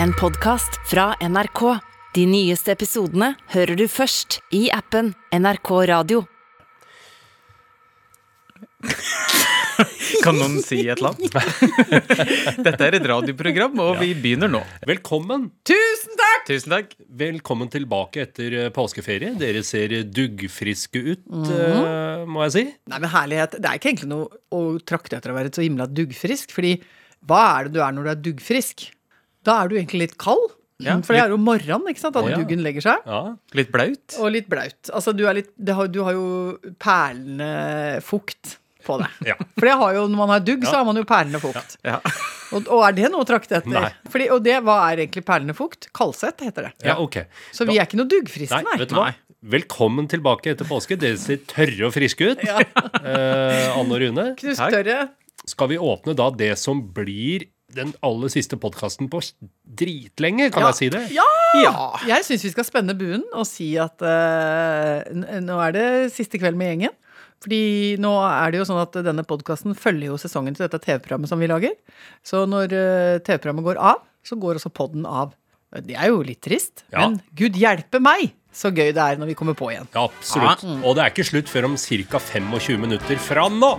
En podkast fra NRK. De nyeste episodene hører du først i appen NRK Radio. Kan noen si et eller annet? Dette er et radioprogram, og vi begynner nå. Velkommen. Tusen takk! Tusen takk. Velkommen tilbake etter eh, påskeferie. Dere ser duggfriske ut, eh, må jeg si. Nei, men herlighet, Det er ikke egentlig noe å trakte etter å være så himla duggfrisk. Fordi hva er det du er når du er duggfrisk? Da er du egentlig litt kald. Ja, for det er jo morgenen, ikke sant? At Ja. duggen legger seg. Ja. Litt blaut. Og litt blaut. Altså, du, er litt, det har, du har jo perlende fukt på det. Ja. For det har jo, når man har dugg, så har man jo perlende fukt. Ja. Og, og er det noe å trakte etter? Nei. Fordi, og det, hva er egentlig perlende fukt? Kaldsett heter det. ja, ok. Så vi er ikke noe duggfriske, Nei, vet du hva? Velkommen tilbake etter påske. Dere ser tørre og friske ut. Eh, Anne og Rune. Knusktørre. Skal vi åpne da det som blir den aller siste podkasten på dritlenge, kan Ja. jeg si det? Ja! Ja. Jeg syns vi skal spenne buen og si at uh, nå er det siste kveld med gjengen. Fordi nå er det jo sånn at denne podkasten følger jo sesongen til dette TV-programmet som vi lager. Så når uh, TV-programmet går av, så går også podden av. Det er jo litt trist, Ja. men gud hjelpe meg så gøy det er når vi kommer på igjen. Ja, absolutt. Og det er ikke slutt før om ca. 25 minutter fra nå.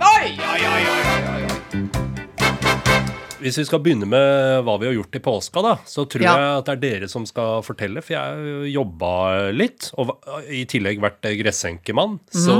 Hvis vi skal begynne med hva vi har gjort i påska, da, så tror Ja. jeg at det er dere som skal fortelle. For jeg har jo jobba litt, og i tillegg vært gressenkemann. Så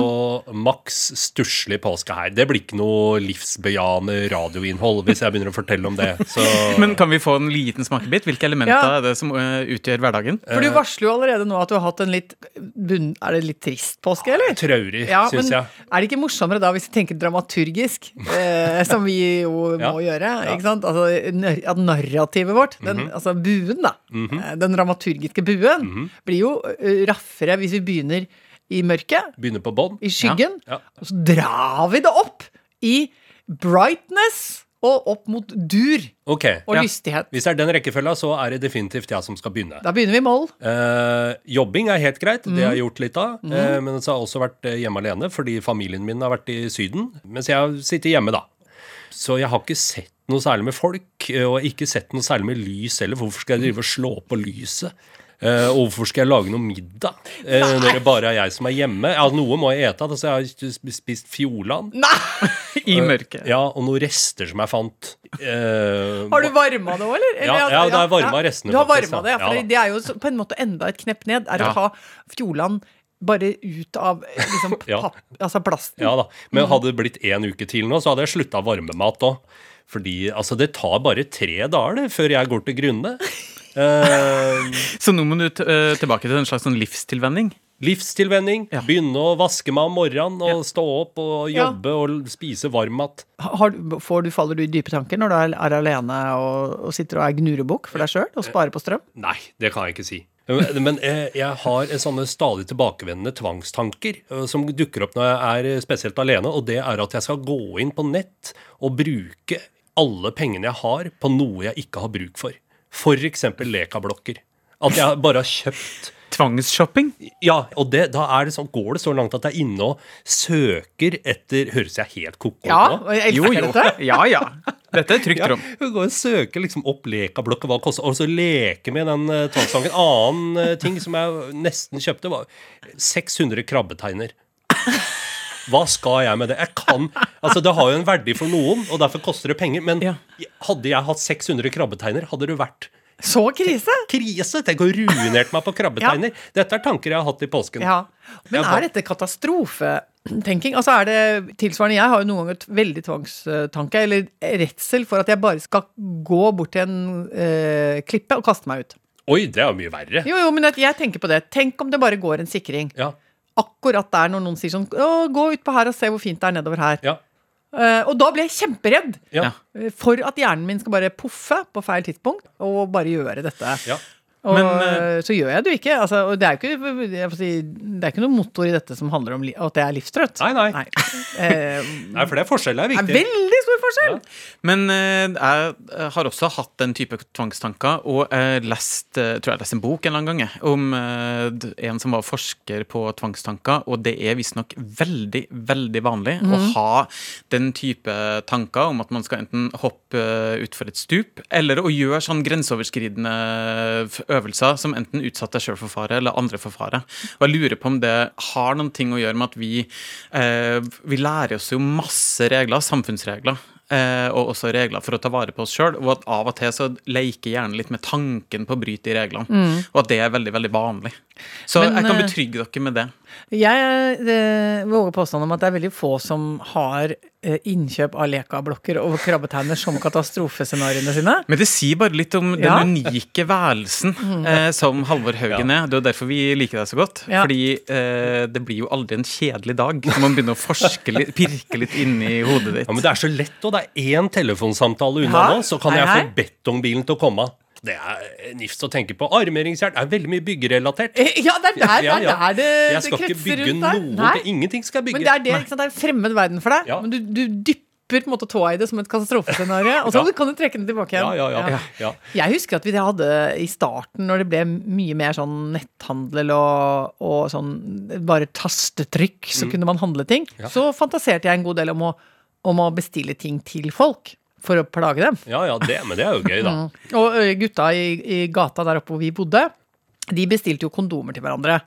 maks stusslig påske her. Det blir ikke noe livsbejaende radioinnhold hvis jeg begynner å fortelle om det. Så Men kan vi få en liten smakebit? Hvilke elementer Ja. er det som eh, utgjør hverdagen? For du varsler jo allerede nå at du har hatt en litt bunn... Er det litt trist påske, eller? traurig, Ja, syns jeg. er det ikke morsommere da hvis vi tenker dramaturgisk, eh, som vi jo Ja. må gjøre? Ja. Ikke sant? Altså, at narrativet vårt, den, Mhm. altså buen, da, eh, den dramaturgiske buen, Mhm. blir jo raffere hvis vi begynner i mørket, Begynner på bånn. i skyggen, Ja. og så drar vi det opp i brightness og opp mot dur Ok. og Ja. lystighet. Hvis det er den rekkefølga, så er det definitivt jeg som skal begynne. Da begynner vi i moll. Eh, jobbing er helt greit, det har Mhm. jeg gjort litt av. Eh, men så har jeg også vært eh, hjemme alene fordi familien min har vært i Syden. Mens jeg har sittet hjemme, da. Så jeg har ikke sett noe særlig med folk, eh, og ikke sett noe særlig med lys heller. Hvorfor skal jeg drive og slå på lyset? Eh, og hvorfor skal jeg lage noe middag eh, når det bare er jeg som er hjemme? Ja, Noe må jeg ete. Altså, jeg har sp- spist fjordland. Nei! I mørket. Ja, og noen rester som jeg fant. Uh, Har du varma det òg, eller? eller? Ja, ja, det er varma restene, Du har faktisk, varma det, ja. ja. For Ja det er jo på en måte enda et knepp ned. Er å ha ta Fjordland bare ut av liksom, Ja. papp, altså plasten. Ja da. Men hadde det blitt én uke til nå, så hadde jeg slutta varmemat òg. Fordi altså, det tar bare tre dager det, før jeg går til grunne. Eh, Så nå må du t eh, tilbake til en slags sånn livstilvenning. livstilvenning. Ja. Begynne å vaske meg om morgenen og stå opp og Ja. jobbe og spise varmmat. mat. får du, faller du i dype tanker når du er, er alene og, og sitter og er gnurebukk for deg sjøl og sparer på strøm? Nei, det kan jeg ikke si. Men eh, jeg har en sånne stadig tilbakevendende tvangstanker eh, som dukker opp når jeg er eh, spesielt alene, og det er at jeg skal gå inn på nett og bruke alle pengene jeg har på noe jeg ikke har bruk for. Eksempel lekablokker. At jeg bare har kjøpt Tvangsshopping. Ja, og det, da er det sånn, går det så langt at jeg er inne og søker etter Høres jeg helt ko-ko Ja, nå? jeg Jo, jo. dette. Ja, ja. Dette er trygt Ja, rom. Ja, går og søker liksom opp lekablokker, hva det koster, og så leke med den uh, tvangssangen. En annen uh, ting som jeg nesten kjøpte, var 600 krabbeteiner. Hva skal jeg med det? Jeg kan, altså Det har jo en verdi for noen, og derfor koster det penger. Men Ja. hadde jeg hatt 600 krabbeteiner, hadde det vært Så krise! krise. Tenk å ruinert meg på krabbeteiner. Dette er tanker jeg har hatt i påsken. Ja. Men er dette katastrofetenking? Altså er det tilsvarende Jeg har jo noen ganger et veldig tvangstanke, eller redsel for at jeg bare skal gå bort til en øh, klippe og kaste meg ut. Oi, det er jo mye verre. Jo, jo, men jeg tenker på det. Tenk om det bare går en sikring. Ja, Akkurat der når noen sier sånn Å, gå utpå her og se hvor fint det er nedover her. ja, Eh, og da blir jeg kjemperedd. ja. eh, For at hjernen min skal bare poffe på feil tidspunkt og bare gjøre dette. ja. Og Men, uh, så gjør jeg det jo ikke. Altså, og det er jo ikke, jeg får si, det er ikke noen motor i dette som handler om li at jeg er livstrøtt. Nei, nei. Eh, Nei, for det er forskjell er det er veldig stor forskjell! Men eh, jeg har også hatt den type tvangstanker, og jeg lest, eh, tror jeg leste en bok en eller annen gang om eh, en som var forsker på tvangstanker, og det er visstnok veldig, veldig vanlig å ha den type tanker om at man skal enten hoppe eh, utfor et stup, eller å gjøre sånn grenseoverskridende øvelser som enten utsatte deg sjøl for fare eller andre for fare. Og jeg lurer på om det har noen ting å gjøre med at vi, eh, vi lærer oss jo masse regler, samfunnsregler. Eh, og også regler for å ta vare på oss sjøl. Og at av og til så leker hjernen litt med tanken på å bryte de reglene. Og at det er veldig, veldig vanlig. Så Men, jeg kan eh, betrygge dere med det. Jeg eh, våger påstanden om at det er veldig få som har innkjøp av lekablokker og krabbeteiner som katastrofescenarioene sine. Men det sier bare litt om Ja. den unike værelsen eh, som Halvor Haugen er. Det er jo derfor vi liker deg så godt. Ja. Fordi eh, det blir jo aldri en kjedelig dag når man begynner å forske litt, pirke litt inni hodet ditt. Ja, men Det er så lett, og det er én telefonsamtale unna Ja. nå, så kan Hei, jeg få betongbilen til å komme. Det er nifst å tenke på. Armeringsjern er veldig mye byggerelatert. Eh, Ja, det er der, Ja, det, ja. rundt der det, Jeg det skal ikke bygge der. noe. Nei. det- Ingenting skal jeg bygge. Men det er det, det er en fremmed verden for deg. Ja. Men du, du dypper på en måte tåa i det som et katastrofescenario, og så Ja. kan du trekke den tilbake igjen. Ja, ja, ja. ja. Jeg husker at vi hadde i starten, når det ble mye mer sånn netthandel og, og sånn bare tastetrykk, så kunne man handle ting, Mm. Ja. så fantaserte jeg en god del om å, om å bestille ting til folk for å plage dem. ja, ja det, men det er jo gøy, da. Og gutta i, i gata der oppe hvor vi bodde, de bestilte jo kondomer til hverandre.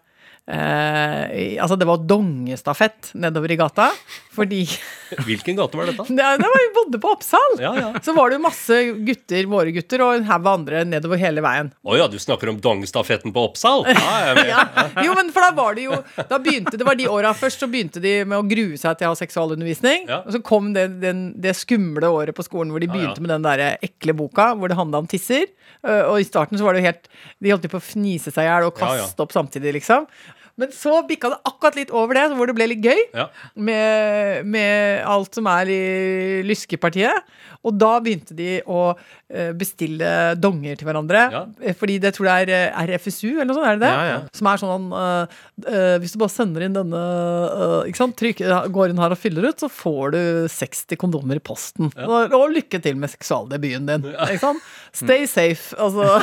Eh, altså det var dongestafett nedover i gata, fordi Hvilken gate var dette? det, det var, Vi bodde på Oppsal! Ja, ja. Så var det jo masse gutter, våre gutter, og en haug andre nedover hele veien. Å ja, du snakker om dongestafetten på Oppsal? Ja. Ja. Jo, men for da var det jo Da begynte, Det var de åra først, så begynte de med å grue seg til å ha seksualundervisning. Ja. Og så kom det, den, det skumle året på skolen hvor de begynte med den der ekle boka hvor det handla om tisser. Og i starten så var det jo helt De holdt jo på å fnise seg i hjel og kaste opp samtidig, liksom. Men så bikka det akkurat litt over det, hvor det ble litt gøy Ja. med, med alt som er i lyskepartiet. Og da begynte de å eh, bestille donger til hverandre. Ja. Eh, Fordi det tror jeg er RFSU, eller noe sånt, er det det? Ja, ja. Som er sånn uh, uh, Hvis du bare sender inn denne uh, ikke sant? Tryk, Går inn her og fyller ut, så får du 60 kondomer i posten. Og, og lykke til med seksualdebuten din. Ikke sant? Stay safe. Altså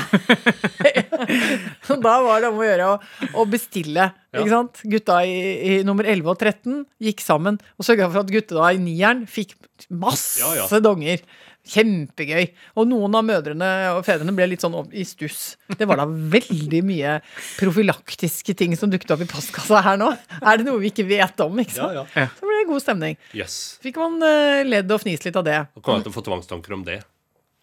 da var det om å gjøre å bestille. Ikke sant? Gutta i, i nummer 11 og 13 gikk sammen og sørga for at gutta da i nieren fikk masse Ja, ja. donger. Kjempegøy. Og noen av mødrene og fedrene ble litt sånn i stuss. Det var da veldig mye profylaktiske ting som dukket opp i postkassa her nå. Er det noe vi ikke vet om? ikke sant? Ja, ja. Så ble det god stemning. Yes. Fikk man uh, ledd og fnist litt av det. Og kommer jeg til å få tvangstanker om det.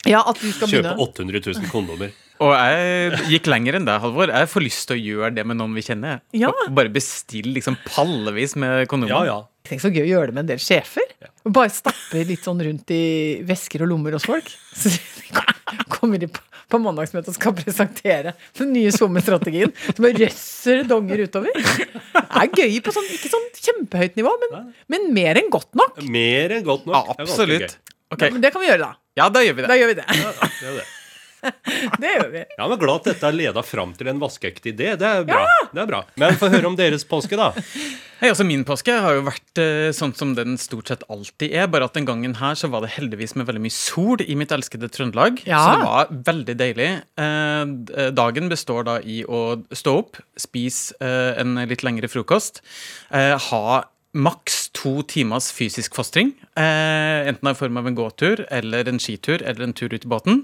Ja, at du skal Kjøpe begynne. 800 000 kondomer. Og jeg gikk lenger enn deg, Halvor. Jeg får lyst til å gjøre det med noen vi kjenner. Ja. Bare bestille liksom pallevis med kondomer. Ja, ja. Tenk så gøy å gjøre det med en del sjefer. Og Bare stappe litt sånn rundt i vesker og lommer hos folk. Så kommer de på, på mandagsmøte og skal presentere den nye SoMe-strategien. Så bare røsser donger utover. Det er gøy på sånn, ikke sånn kjempehøyt nivå, men, men mer enn godt nok. Mer enn godt nok. Ja, absolutt. gøy. Ok, Men det kan vi gjøre, da. Ja, da gjør vi det. Da gjør vi det. Ja, det er det. Det gjør vi. Ja, men Glad at dette har leda fram til en vaskeekte idé. Det er bra. Det er bra. Men få høre om deres påske, da. Hei, altså Min påske har jo vært eh, sånn som den stort sett alltid er, bare at den gangen her så var det heldigvis med veldig mye sol i mitt elskede Trøndelag. Ja. Så det var veldig deilig. Eh, dagen består da i å stå opp, spise eh, en litt lengre frokost, eh, ha maks to timers fysisk fostring. Eh, enten i form av en gåtur eller en skitur eller en tur ut i båten.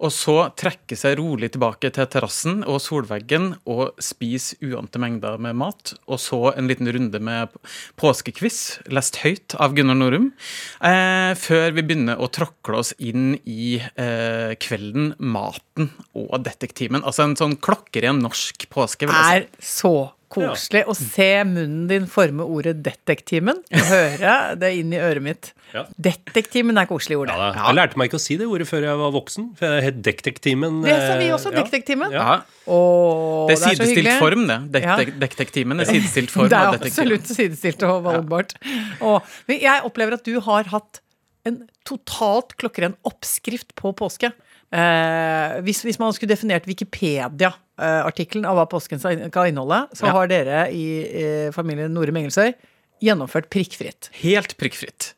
Og så trekke seg rolig tilbake til terrassen og solveggen og spise uante mengder med mat. Og så en liten runde med påskekviss, lest høyt av Gunnar Norum. Eh, før vi begynner å tråkle oss inn i eh, kvelden, maten og detektimen. Altså en sånn klokkeren norsk påske. vil jeg si. er så koselig å se munnen din forme ordet 'detektimen' og høre det inn i øret mitt. Ja. Detektimen er koselig ord. Ja, det. Jeg lærte meg ikke å si det ordet før jeg var voksen. For jeg het Detektimen. Det sa vi eh, også, ja. detektimen. Ja. Ja. Åh, Det er sidestilt sidestilt er form, det. Dek Detektimen er sidestilt form. Det er absolutt sidestilt og valgbart. Og, men jeg opplever at du har hatt en totalt klokkeren oppskrift på påske. Eh, hvis, hvis man skulle definert Wikipedia-artikkelen av hva påsken skal inneholde, så Ja. har dere i eh, familien Norum Engelsøy gjennomført prikkfritt. Helt prikkfritt.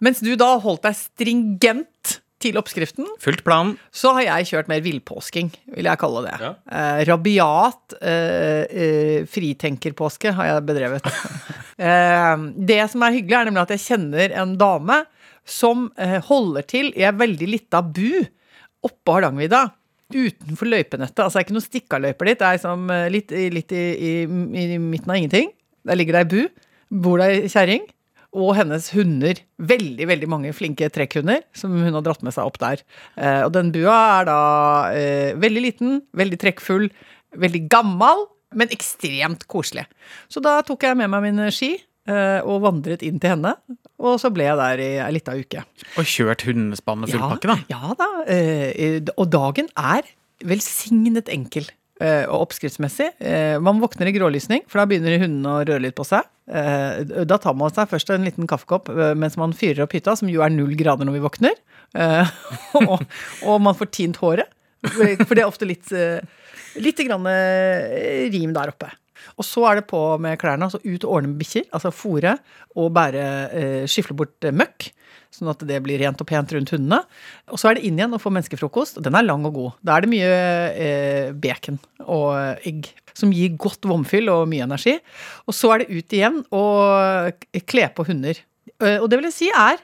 Mens du da holdt deg stringent til oppskriften, Fullt plan. så har jeg kjørt mer villpåsking, vil jeg kalle det. Ja. Eh, rabiat eh, eh, fritenkerpåske har jeg bedrevet. eh, det som er hyggelig, er nemlig at jeg kjenner en dame som eh, holder til i ei veldig lita bu oppå Hardangervidda. Utenfor løypenettet. Altså det er ikke noen stikkaløyper dit. Det er liksom eh, litt, litt i, i, i midten av ingenting. Der ligger det ei bu. Bor det ei kjerring og hennes hunder. Veldig veldig mange flinke trekkhunder som hun har dratt med seg opp der. Eh, og den bua er da eh, veldig liten, veldig trekkfull, veldig gammel, men ekstremt koselig. Så da tok jeg med meg mine ski og vandret inn til henne. Og så ble jeg der i ei lita uke. Og kjørt hundespann og full pakke, da. Ja da. eh, og dagen er velsignet enkel. eh, og oppskriftsmessig. Eh, man våkner i grålysning, for da begynner hundene å røre litt på seg. Eh, da tar man seg først en liten kaffekopp eh, mens man fyrer opp hytta, som jo er null grader når vi våkner. Eh, og, og man får tint håret. For det er ofte litt, eh, litt eh, rim der oppe. Og så er det på med klærne, altså ut og ordne med bikkjer. Altså fòre og bære, eh, skifle bort eh, møkk. Sånn at det blir rent og pent rundt hundene. Og så er det inn igjen og få menneskefrokost. Den er lang og god. Da er det mye eh, bacon og egg. Som gir godt vomfyll og mye energi. Og så er det ut igjen og kle på hunder. Eh, Og det vil jeg si er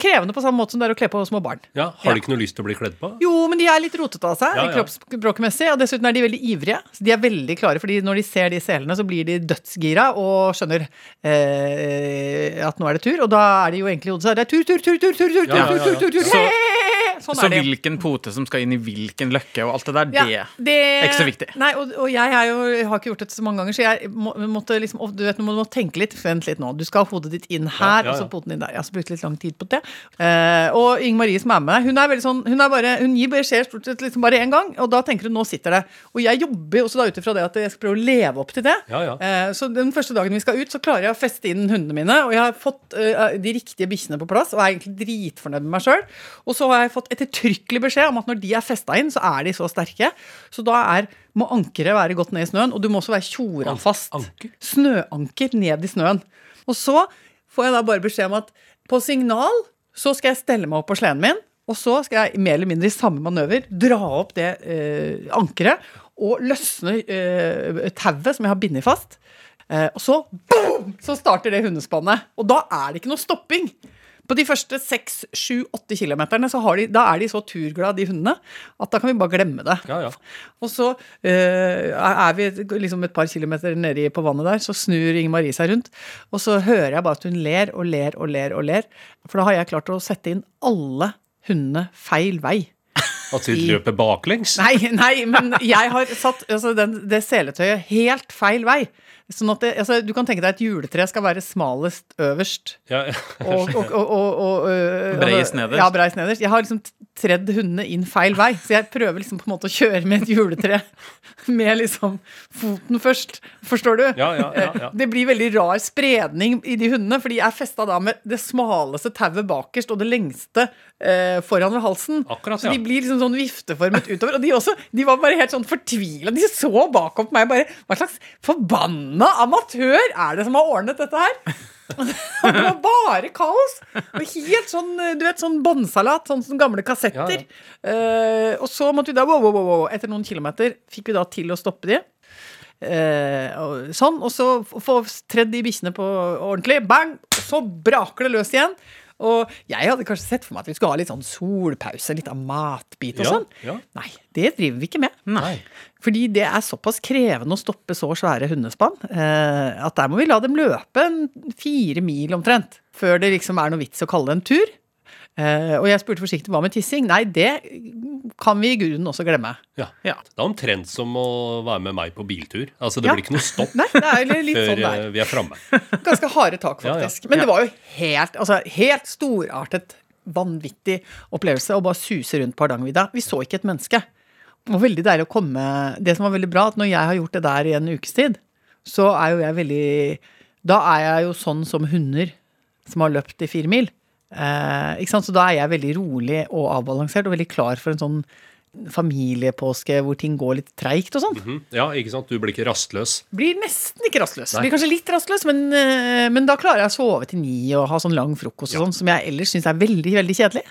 krevende på samme måte som det er å kle på små barn. Ja, Har de ikke noe lyst til å bli kledd på? Jo, men de er litt rotete av seg Ja, ja. kroppsspråkmessig. Og dessuten er de veldig ivrige. Så de er veldig klare, fordi når de ser de selene, så blir de dødsgira og skjønner eh, at nå er det tur. Og da er de jo egentlig i hodet sitt Det er tur, tur, tur, tur, tur, tur, tur, tur, tur, tur, tur, tur, tur. Så- Hey! Sånn Så er det. hvilken pote som skal inn i hvilken løkke og alt det der, Ja, det er ikke så viktig. Nei, og, og jeg, er jo, jeg har ikke gjort dette så mange ganger, så jeg må, måtte liksom Du vet, nå må du tenke litt, vent litt nå. Du skal ha hodet ditt inn her, Ja, ja, ja. og så poten din der. Jeg har brukt litt lang tid på det. Uh, og Inger Marie som er med, hun er veldig sånn Hun, er bare, hun gir beskjed stort sett liksom bare én gang, og da tenker hun nå sitter det. Og jeg jobber også da ut ifra det at jeg skal prøve å leve opp til det. Ja, ja. Eh, så den første dagen vi skal ut, så klarer jeg å feste inn hundene mine. Og jeg har fått uh, de riktige bikkjene på plass, og er egentlig dritfornøyd med meg sjøl. Og så har jeg fått ettertrykkelig beskjed om at når de er festa inn, så er de så sterke. Så da er, må ankeret være godt ned i snøen, og du må også være tjora fast. anker? Snøanker ned i snøen. Og så får jeg da bare beskjed om at på signal så skal jeg stelle meg opp på sleden min, og så skal jeg mer eller mindre i samme manøver dra opp det eh, ankeret og løsne eh, tauet som jeg har bindet fast. Eh, og så boom, så starter det hundespannet. Og da er det ikke noe stopping. På de første 6-7-8 kilometerne så har de, da er de så turglade, de hundene, at da kan vi bare glemme det. Ja, ja. Og så uh, er vi liksom et par kilometer nedi på vannet der, så snur Inger Marie seg rundt. Og så hører jeg bare at hun ler og ler og ler og ler. For da har jeg klart å sette inn alle hundene feil vei. At de løper baklengs? Nei, nei, men jeg har satt altså, den, det seletøyet helt feil vei. Sånn at det, altså, Du kan tenke deg at juletre skal være smalest øverst. Ja, ja. Og, og, og, og, og øh, Breiest nederst. Ja, breist nederst. Jeg har liksom tredd hundene inn feil vei, så jeg prøver liksom på en måte å kjøre med et juletre med liksom foten først. Forstår du? Ja, ja, ja, ja. Det blir veldig rar spredning i de hundene, fordi jeg er festa da med det smaleste tauet bakerst og det lengste eh, foran ved halsen. Akkurat, ja. Så de blir liksom sånn vifteformet utover. Og de også, de var bare helt sånn fortvila. De så bakom på meg bare Hva slags forbanna amatør er det som har ordnet dette her? Det var bare kaos. Og helt sånn, du vet, sånn båndsalat, sånn som gamle kassetter. Eh, og så måtte vi da, wow, wow, wow, etter noen kilometer, fikk vi da til å stoppe de. Uh, og sånn, og så få tredd de bikkjene på ordentlig. Bang! Så braker det løs igjen. Og jeg hadde kanskje sett for meg at vi skulle ha litt sånn solpause, litt av matbit og Ja, sånn. ja. Nei, det driver vi ikke med. Nei. Fordi det er såpass krevende å stoppe så svære hundespann eh, at der må vi la dem løpe en fire mil omtrent. Før det liksom er noe vits å kalle det en tur. Eh, og jeg spurte forsiktig hva med tissing? Nei, det kan vi i grunnen også glemme. Ja. Ja. Det er omtrent som å være med meg på biltur. Altså, Det Ja. blir ikke noe stopp Nei, er før sånn eh, vi er framme. Ganske harde tak, Ja, ja. faktisk. Men det var jo helt, altså, helt storartet, vanvittig opplevelse å bare suse rundt på Hardangervidda. Vi så ikke et menneske. Det var veldig deilig å komme Det som var veldig bra, at når jeg har gjort det der i en ukes tid, så er jo jeg veldig Da er jeg jo sånn som hunder som har løpt i fire mil. Eh? Så da er jeg veldig rolig og avbalansert og veldig klar for en sånn familiepåske hvor ting går litt treigt og sånn. Mhm. Ja, ikke sant? Du blir ikke rastløs. Blir nesten ikke rastløs. Nei. Blir kanskje litt rastløs, men, eh, men da klarer jeg å sove til ni og ha sånn lang frokost og sånn, som jeg ellers syns er veldig, veldig kjedelig.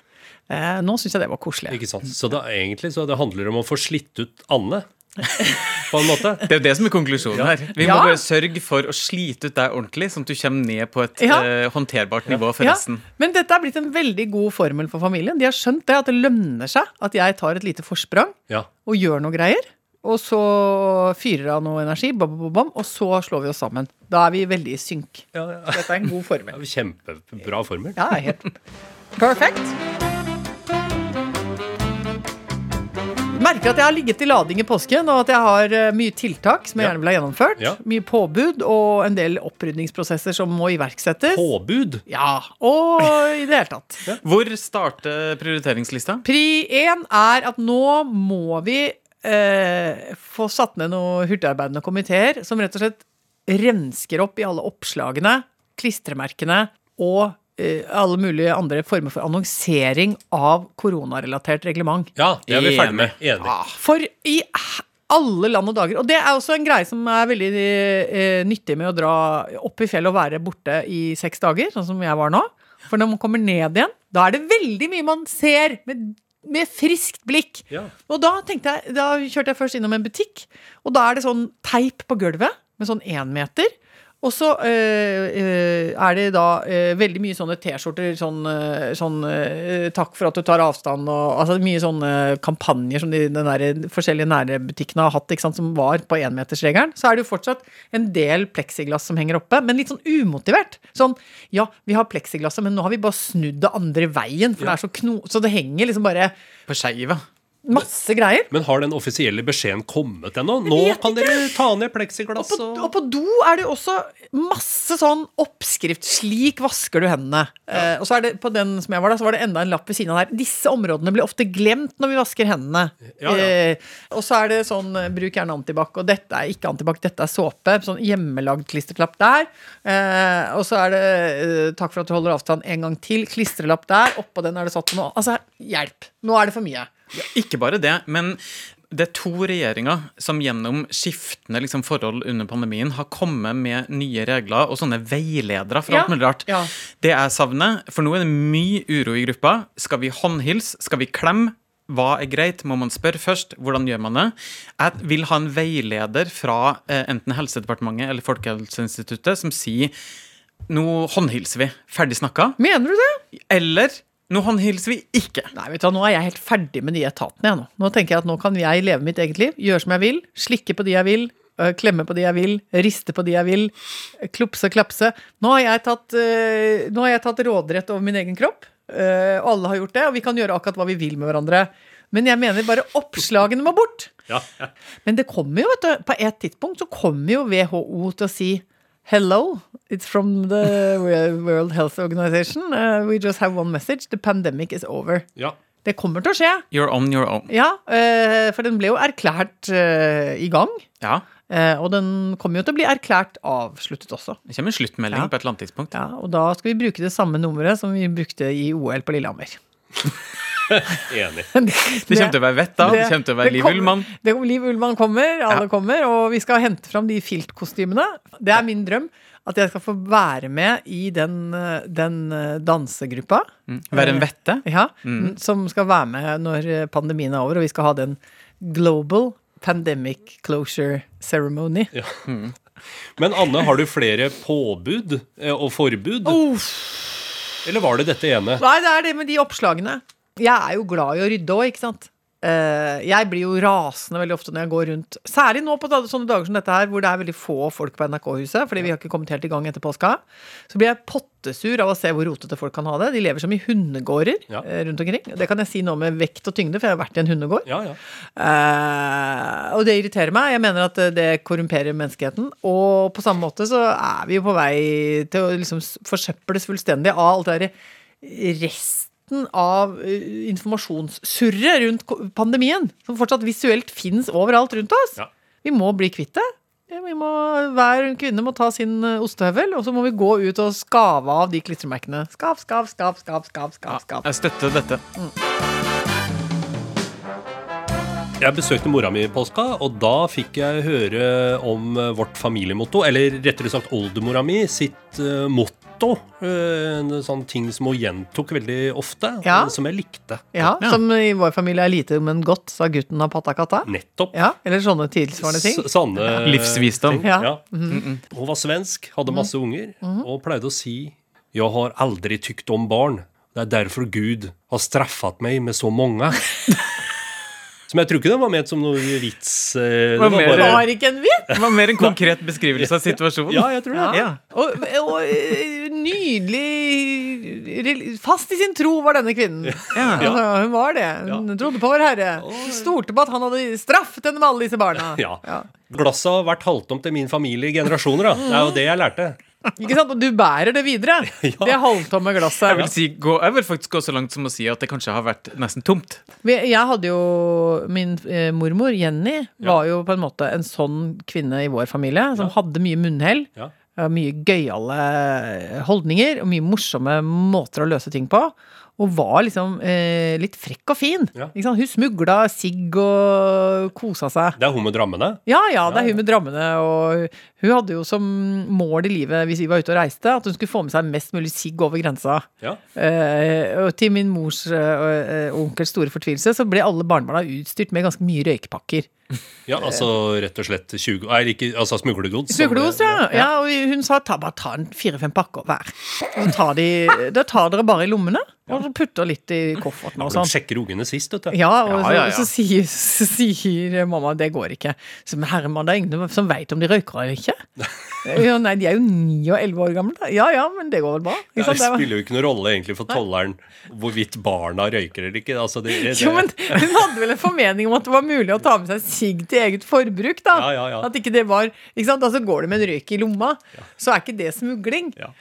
Eh, nå syns jeg det var koselig. Ikke sant? Så det, egentlig så det handler om å få slitt ut Anne, på en måte. Det er jo det som er konklusjonen her. Vi må bare sørge for å slite ut deg ordentlig, sånn at du kommer ned på et Ja. eh, håndterbart nivå for Ja, resten. men dette er blitt en veldig god formel for familien. De har skjønt det, at det lønner seg at jeg tar et lite forsprang Ja. og gjør noe greier. Og så fyrer av noe energi, bam, bam, bam, og så slår vi oss sammen. Da er vi veldig i synk. Ja, ja. Dette er en god formel. Kjempebra formel. Ja, helt perfekt. Merker at jeg har ligget i lading i påsken, og at jeg har eh, mye tiltak som jeg Ja. gjerne vil ha gjennomført. Ja. Mye påbud og en del opprydningsprosesser som må iverksettes. Påbud. Ja, og i det hele tatt. Hvor starter prioriteringslista? Pri én er at nå må vi eh, få satt ned noen hurtigarbeidende komiteer som rett og slett rensker opp i alle oppslagene, klistremerkene og alle mulige andre former for annonsering av koronarelatert reglement. Ja, det er vi ferdig med. Enig. For i alle land og dager. Og det er også en greie som er veldig eh, nyttig med å dra opp i fjellet og være borte i seks dager, sånn som jeg var nå. For når man kommer ned igjen, da er det veldig mye man ser med, med friskt blikk. Ja. Og da tenkte jeg, da kjørte jeg først innom en butikk, og da er det sånn teip på gulvet med sånn én meter. Og så øh, er det da øh, veldig mye sånne T-skjorter, sånn, sånn øh, 'takk for at du tar avstand' og altså mye sånne kampanjer som de der, forskjellige nærbutikkene har hatt, ikke sant, som var på énmetersregelen. Så er det jo fortsatt en del pleksiglass som henger oppe, men litt sånn umotivert. Sånn ja, vi har pleksiglasset, men nå har vi bare snudd det andre veien, for det er så kno... Så det henger liksom bare På skeiva. Masse greier. Men har den offisielle beskjeden kommet ennå? Nå kan dere ta ned pleksiglass og og på do er det også masse sånn oppskrift. Slik vasker du hendene. Eh, og så er det på den som jeg var da, så var det enda en lapp ved siden av der. Disse områdene blir ofte glemt når vi vasker hendene. Ja, ja. Eh, og så er det sånn eh, bruk gjerne antibac, og dette er ikke antibac, dette er såpe. Sånn hjemmelagd klisterklapp der. Eh, og så er det eh, takk for at du holder avstand en gang til. Klistrelapp der. Oppå den er det satt noe. Altså, hjelp. Nå er det for mye. Ikke bare det, men det er to regjeringer som gjennom skiftende liksom, forhold under pandemien har kommet med nye regler og sånne veiledere for Ja, alt mulig rart. ja. Det jeg savner, for nå er det mye uro i gruppa. Skal vi håndhilse? Skal vi klemme? Hva er greit? Må man spørre først? Hvordan gjør man det? Jeg vil ha en veileder fra eh, enten Helsedepartementet eller Folkehelseinstituttet som sier nå håndhilser vi. Ferdig snakka. Mener du det? Eller nå håndhilser vi ikke. Nei, vet du hva, Nå er jeg helt ferdig med de etatene. jeg Nå Nå tenker jeg at nå kan jeg leve mitt eget liv. Gjøre som jeg vil. Slikke på de jeg vil. øh, Klemme på de jeg vil. Riste på de jeg vil. klopse Klupse, klapse. Nå har jeg tatt, øh, nå har jeg tatt råderett over min egen kropp. øh, Og alle har gjort det, og vi kan gjøre akkurat hva vi vil med hverandre. Men jeg mener bare oppslagene må bort. ja, ja. Men det kommer jo, vet du, på et tidspunkt så kommer jo WHO til å si Hello, it's from the World Health Organization. Uh, we just have one message. The pandemic is over. ja. Det kommer til å skje. You're on your own. Ja, uh, for den ble jo erklært uh, i gang. Ja. eh, Og den kommer jo til å bli erklært avsluttet også. Det kommer en sluttmelding Ja. på et eller annet tidspunkt. Ja, Og da skal vi bruke det samme nummeret som vi brukte i OL på Lillehammer. Enig. Det kommer til å være vett da. Det kommer til å være Liv Ullmann. Det, Liv Ullmann kommer, alle Ja. kommer, og vi skal hente fram de filtkostymene. Det er min drøm. At jeg skal få være med i den, eh, den eh, dansegruppa. Mm. Være en vette. Ja, Mm. Som skal være med når eh, pandemien er over, og vi skal ha den Global Pandemic Closure Ceremony. Men Anne, har du flere påbud eh, og forbud? Uff. Eller var det dette ene? Nei, det er det med de oppslagene. Jeg er jo glad i å rydde òg, ikke sant. Eh, jeg blir jo rasende veldig ofte når jeg går rundt. Særlig nå på sånne dager som dette her, hvor det er veldig få folk på NRK-huset, fordi vi har ikke kommet helt i gang etter påska. Så blir jeg pottesur av å se hvor rotete folk kan ha det. De lever som i hundegårder Ja. eh, rundt omkring. Det kan jeg si nå med vekt og tyngde, for jeg har vært i en hundegård. Ja, ja. Uh, og det irriterer meg. Jeg mener at det korrumperer menneskeheten. Og på samme måte så er vi jo på vei til å liksom forsøples fullstendig av alt det derre resten av informasjonssurre informasjonssurret rundt pandemien. Som fortsatt visuelt fins overalt rundt oss. Ja. Vi må bli kvitt det. Vi må, hver kvinne må ta sin eh, ostehøvel, og så må vi gå ut og skave av de klistremerkene. Skav, skav, skav, skav, skav, skav, skav. Jeg støtter dette. Jeg besøkte mora mi i påska, og da fikk jeg høre om eh, vårt familiemotto. Eller rettere sagt oldemora mi sitt uh, motto. Uh, en sånn ting som hun gjentok veldig ofte, Ja. eh, som jeg likte. Ja, Ja. Som i vår familie er lite, men godt, sa gutten av patta katta. Nettopp. Ja, eller sånne tilsvarende ting. S- Sanne Livsvisdom. ting. Ja. Hun var svensk, hadde masse unger, og pleide å si Jeg har aldri tykt om barn. Det er derfor Gud har straffet meg med så mange. Som jeg tror ikke det var ment som noe vits. eh, Det var mer- Det var ikke en vits! Det var mer en konkret beskrivelse av situasjonen. Ja, jeg tror det. Ja. Og, og eh, nydelig Fast i sin tro var denne kvinnen. Altså, hun var det. Hun trodde på vår Herre. Stolte på at han hadde straffet henne med alle disse barna. Ja. Glasset har vært halvtomt til min familie i generasjoner. da. Det er jo det jeg lærte. Ikke sant? Og du bærer det videre. Det halvtomme glasset. Jeg vil, si, gå, jeg vil faktisk gå så langt som å si at det kanskje har vært nesten tomt. Jeg hadde jo Min eh, mormor, Jenny, var jo på en måte en sånn kvinne i vår familie, som hadde mye munnhell. Ja. eh, Mye gøyale holdninger og mye morsomme måter å løse ting på. Og var liksom eh, litt frekk og fin. Ja. Hun smugla sigg og kosa seg. Det er hun med drammene. Ja, ja, det er hun med drammene. Og hun hadde jo som mål i livet hvis vi var ute og reiste, at hun skulle få med seg mest mulig sigg over grensa. Ja. Eh, og til min mors og eh, onkels store fortvilelse så ble alle barnebarna utstyrt med ganske mye røykpakker. ja, altså rett og slett 20 Nei, ikke, altså smuglergods. Smuglergods, ja. ja. Og hun sa ta, bare ta en fire-fem pakker hver. Så tar de, da tar dere bare i lommene, og så putter litt i kofferten og De Ja, sjekker ungene sist, vet du. Ja, og Ja, ja, ja. Så, så, sier, så sier mamma det går ikke. Så men herremann, det er ingen som veit om de røyker eller ikke. Ja, nei, de er jo ni og elleve år gamle. Ja ja, men det går vel bra. Det? Det spiller jo ikke noen rolle egentlig for tolleren hvorvidt barna røyker eller ikke. Altså, det, det, Jo, men Hun hadde vel en formening om at det var mulig å ta med seg sigg til eget forbruk. da Ja, ja, ja. At ikke det var, ikke sant? Altså Går du med en røyk i lomma, så er ikke det smugling. Ja.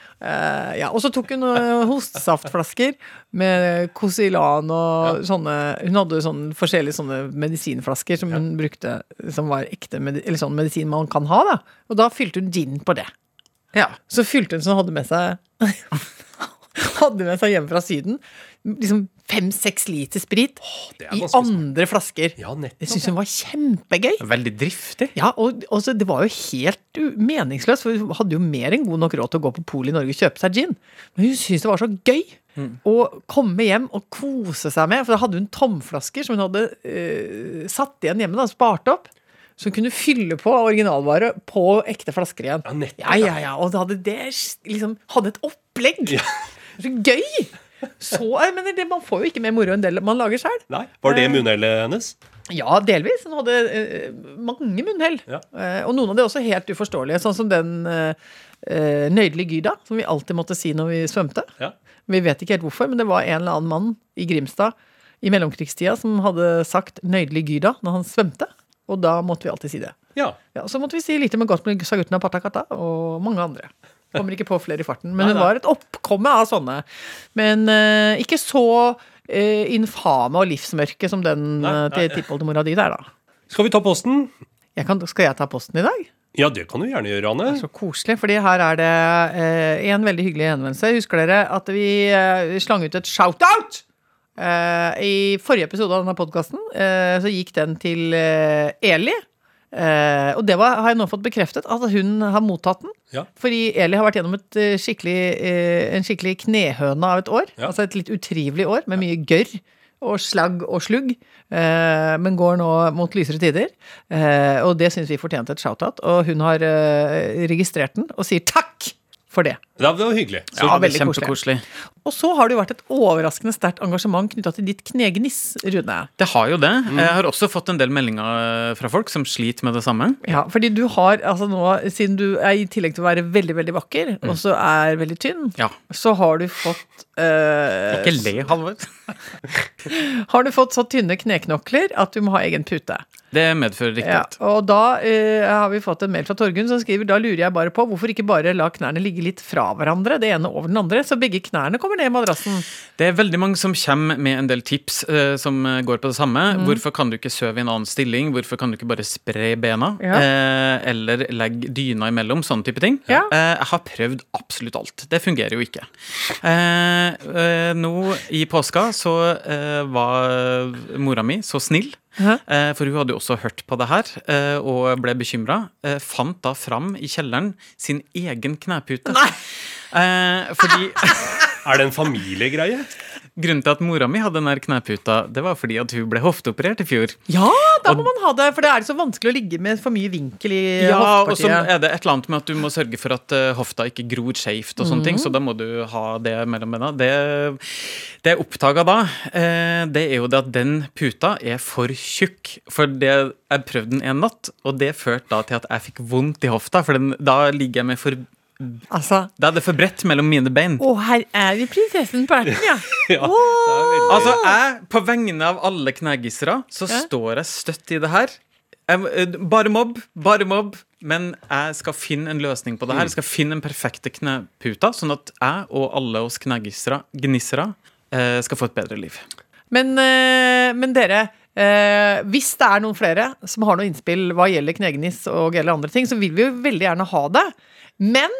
Ja, Og så tok hun uh, hostesaftflasker med Cosilan og sånne Hun hadde sånne forskjellige sånne medisinflasker som hun brukte som var ekte medi eller sånn medisin man kan ha. da Og da fylte hun gin på det. Ja. Så fylte hun som hun hadde med seg Hadde med seg hjemme fra Syden liksom fem-seks liter sprit er i andre flasker. Ja, nettopp, Jeg syns hun var kjempegøy. Veldig driftig. Ja, og også, Det var jo helt meningsløst, for hun hadde jo mer enn god nok råd til å gå på polet i Norge og kjøpe seg gin. Men hun syntes det var så gøy å komme hjem og kose seg med. For da hadde hun tomflasker som hun hadde eh, satt igjen hjemme, da, spart opp. Så hun kunne fylle på originalvare på ekte flasker igjen. Ja, nettopp, Ja, ja, ja. Og da hadde det liksom Hadde et opplegg. Så gøy! Så, jeg mener, det, Man får jo ikke mer moro enn det man lager sjøl. Var det munnhellet hennes? Ja, delvis. Hun hadde uh, mange munnhell. Ja. Uh, og noen av de også helt uforståelige, sånn som den uh, nøydelige Gyda, som vi alltid måtte si når vi svømte. Ja. Vi vet ikke helt hvorfor, men det var en eller annen mann i Grimstad i mellomkrigstida som hadde sagt 'Nøydelig Gyda' når han svømte. Og da måtte vi alltid si det. Ja. Ja, Så måtte vi si lite med godt med Sagutten av Patakata og mange andre. Kommer ikke på flere i farten. Men det var et oppkomme av sånne. Men uh, ikke så uh, infame og livsmørke som den uh, til tippoldemora di der, da. Skal vi ta posten? Jeg kan, skal jeg ta posten i dag? Ja, det kan du gjerne gjøre, Anne. Så koselig, fordi her er det eh, en veldig hyggelig henvendelse. Husker dere at vi eh, slang ut et shout-out? Eh, I forrige episode av denne podkasten eh, så gikk den til eh, Eli. Eh, og det var, har jeg nå fått bekreftet, at hun har mottatt den. Ja. Fordi Eli har vært gjennom et skikkelig, en skikkelig knehøne av et år. Ja. Altså et litt utrivelig år med mye gørr og slagg og slugg. Eh, men går nå mot lysere tider. Eh, og det syns vi fortjente et shout-out. Og hun har eh, registrert den og sier takk for det. Det var hyggelig. Så, Ja, veldig Kjempekoselig. Og så har det jo vært et overraskende sterkt engasjement knytta til ditt knegniss, Rune. Det har jo det. Jeg har også fått en del meldinger fra folk som sliter med det samme. Ja, fordi du har altså nå, siden du er i tillegg til å være veldig, veldig vakker, og så er veldig tynn, Ja. så har du fått uh, Ikke le, Halvor. Har du fått så tynne kneknokler at du må ha egen pute. Det medfører Ja, og da uh, har vi fått en mail fra Torgunn som skriver Da lurer jeg bare på hvorfor ikke bare la knærne ligge litt fra hverandre, det ene over den andre, så begge knærne kommer ned i madrassen. Det er veldig mange som kommer med en del tips eh, som eh, går på det samme. Hvorfor kan du ikke sove i en annen stilling? Hvorfor kan du ikke bare spre bena? Ja. Eh, eller legge dyna imellom? Sånne type ting. Ja. Eh, jeg har prøvd absolutt alt. Det fungerer jo ikke. Eh, eh, nå i påska så var mora mi så snill eh, for hun hadde jo også hørt på det her eh, og ble bekymra. Eh, fant da fram i kjelleren sin egen knepute. Eh, fordi Er det en familiegreie? Grunnen til at mora mi hadde den kneputa, det var fordi at hun ble hofteoperert i fjor. Ja, da må man ha det, for det er så vanskelig å ligge med for mye vinkel i Ja, og så er det et eller annet med at du må sørge for at eh, hofta ikke gror skjevt, og sånne ting, så da må du ha det mellom bena. Det, det jeg oppdaga da, eh, det er jo det at den puta er for tjukk. For det, jeg prøvde den en natt, og det førte da til at jeg fikk vondt i hofta, for den, da ligger jeg med for Altså, Da er det for bredt mellom mine bein. å, her er vi prinsessen på erten, ja. Ja, det veldig... Altså, jeg, på vegne av alle knægissere så Ja. står jeg støtt i det her. Jeg, eh, bare mobb, bare mobb. Men jeg skal finne en løsning på det her. Jeg skal finne den perfekte kneputa, sånn at jeg og alle oss knægissere gnissere, eh, skal få et bedre liv. Men, eh, men dere, eh, hvis det er noen flere som har noe innspill hva gjelder Knegenis og gjelder andre ting, så vil vi jo veldig gjerne ha det. Men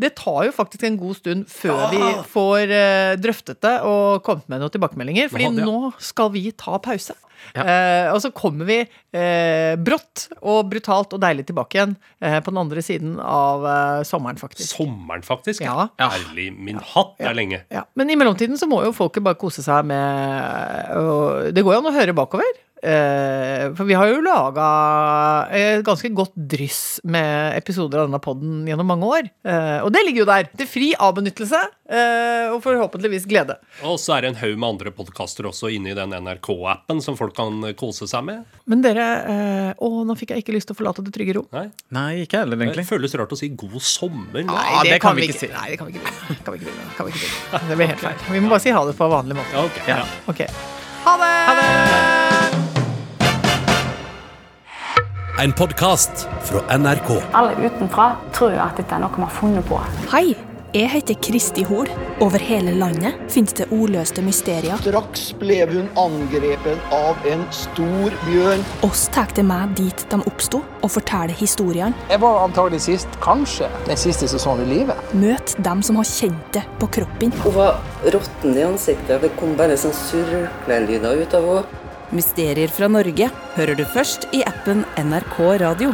det tar jo faktisk en god stund før vi får uh, drøftet det og kommet med noen tilbakemeldinger. Fordi Ja, det- nå skal vi ta pause. Ja. Uh, og så kommer vi uh, brått og brutalt og deilig tilbake igjen på den andre siden av sommeren, faktisk. Sommeren, faktisk. Ja. Ærlig min hatt, det er lenge. Ja, Men i mellomtiden så må jo folket bare kose seg med Det går jo an å høre bakover. Eh, for vi har jo laga et ganske godt dryss med episoder av denne podden gjennom mange år. Eh, og det ligger jo der. Til fri avbenyttelse eh, og forhåpentligvis glede. Og så er det en haug med andre podkaster også inne i den NRK-appen som folk kan kose seg med. Men dere eh, Å, nå fikk jeg ikke lyst til å forlate det trygge rom. Nei, Nei, ikke heller, egentlig. Det føles rart å si god sommer. Nei, det, det kan vi ikke si. Nei, det kan vi ikke begynne. Kan vi ikke begynne. Kan vi ikke begynne. Det blir helt feil. Vi må bare si ha det på vanlig måte. Ja, ok. Ja. okay. Ok. Ha det! Ha det! En podkast fra NRK. Alle utenfra tror jo at dette er noe vi har funnet på. Hei, jeg heter Kristi Hol. Over hele landet finnes det ordløste mysterier. Straks ble hun angrepet av en stor bjørn. Oss tar det med dit de oppsto, og forteller historiene. Jeg var antagelig sist, kanskje, den siste sesongen i livet. Møt dem som har kjent det på kroppen. Hun var råtten i ansiktet. Det kom bare sånn surklelyder ut av henne. Mysterier fra Norge hører du først i appen NRK Radio.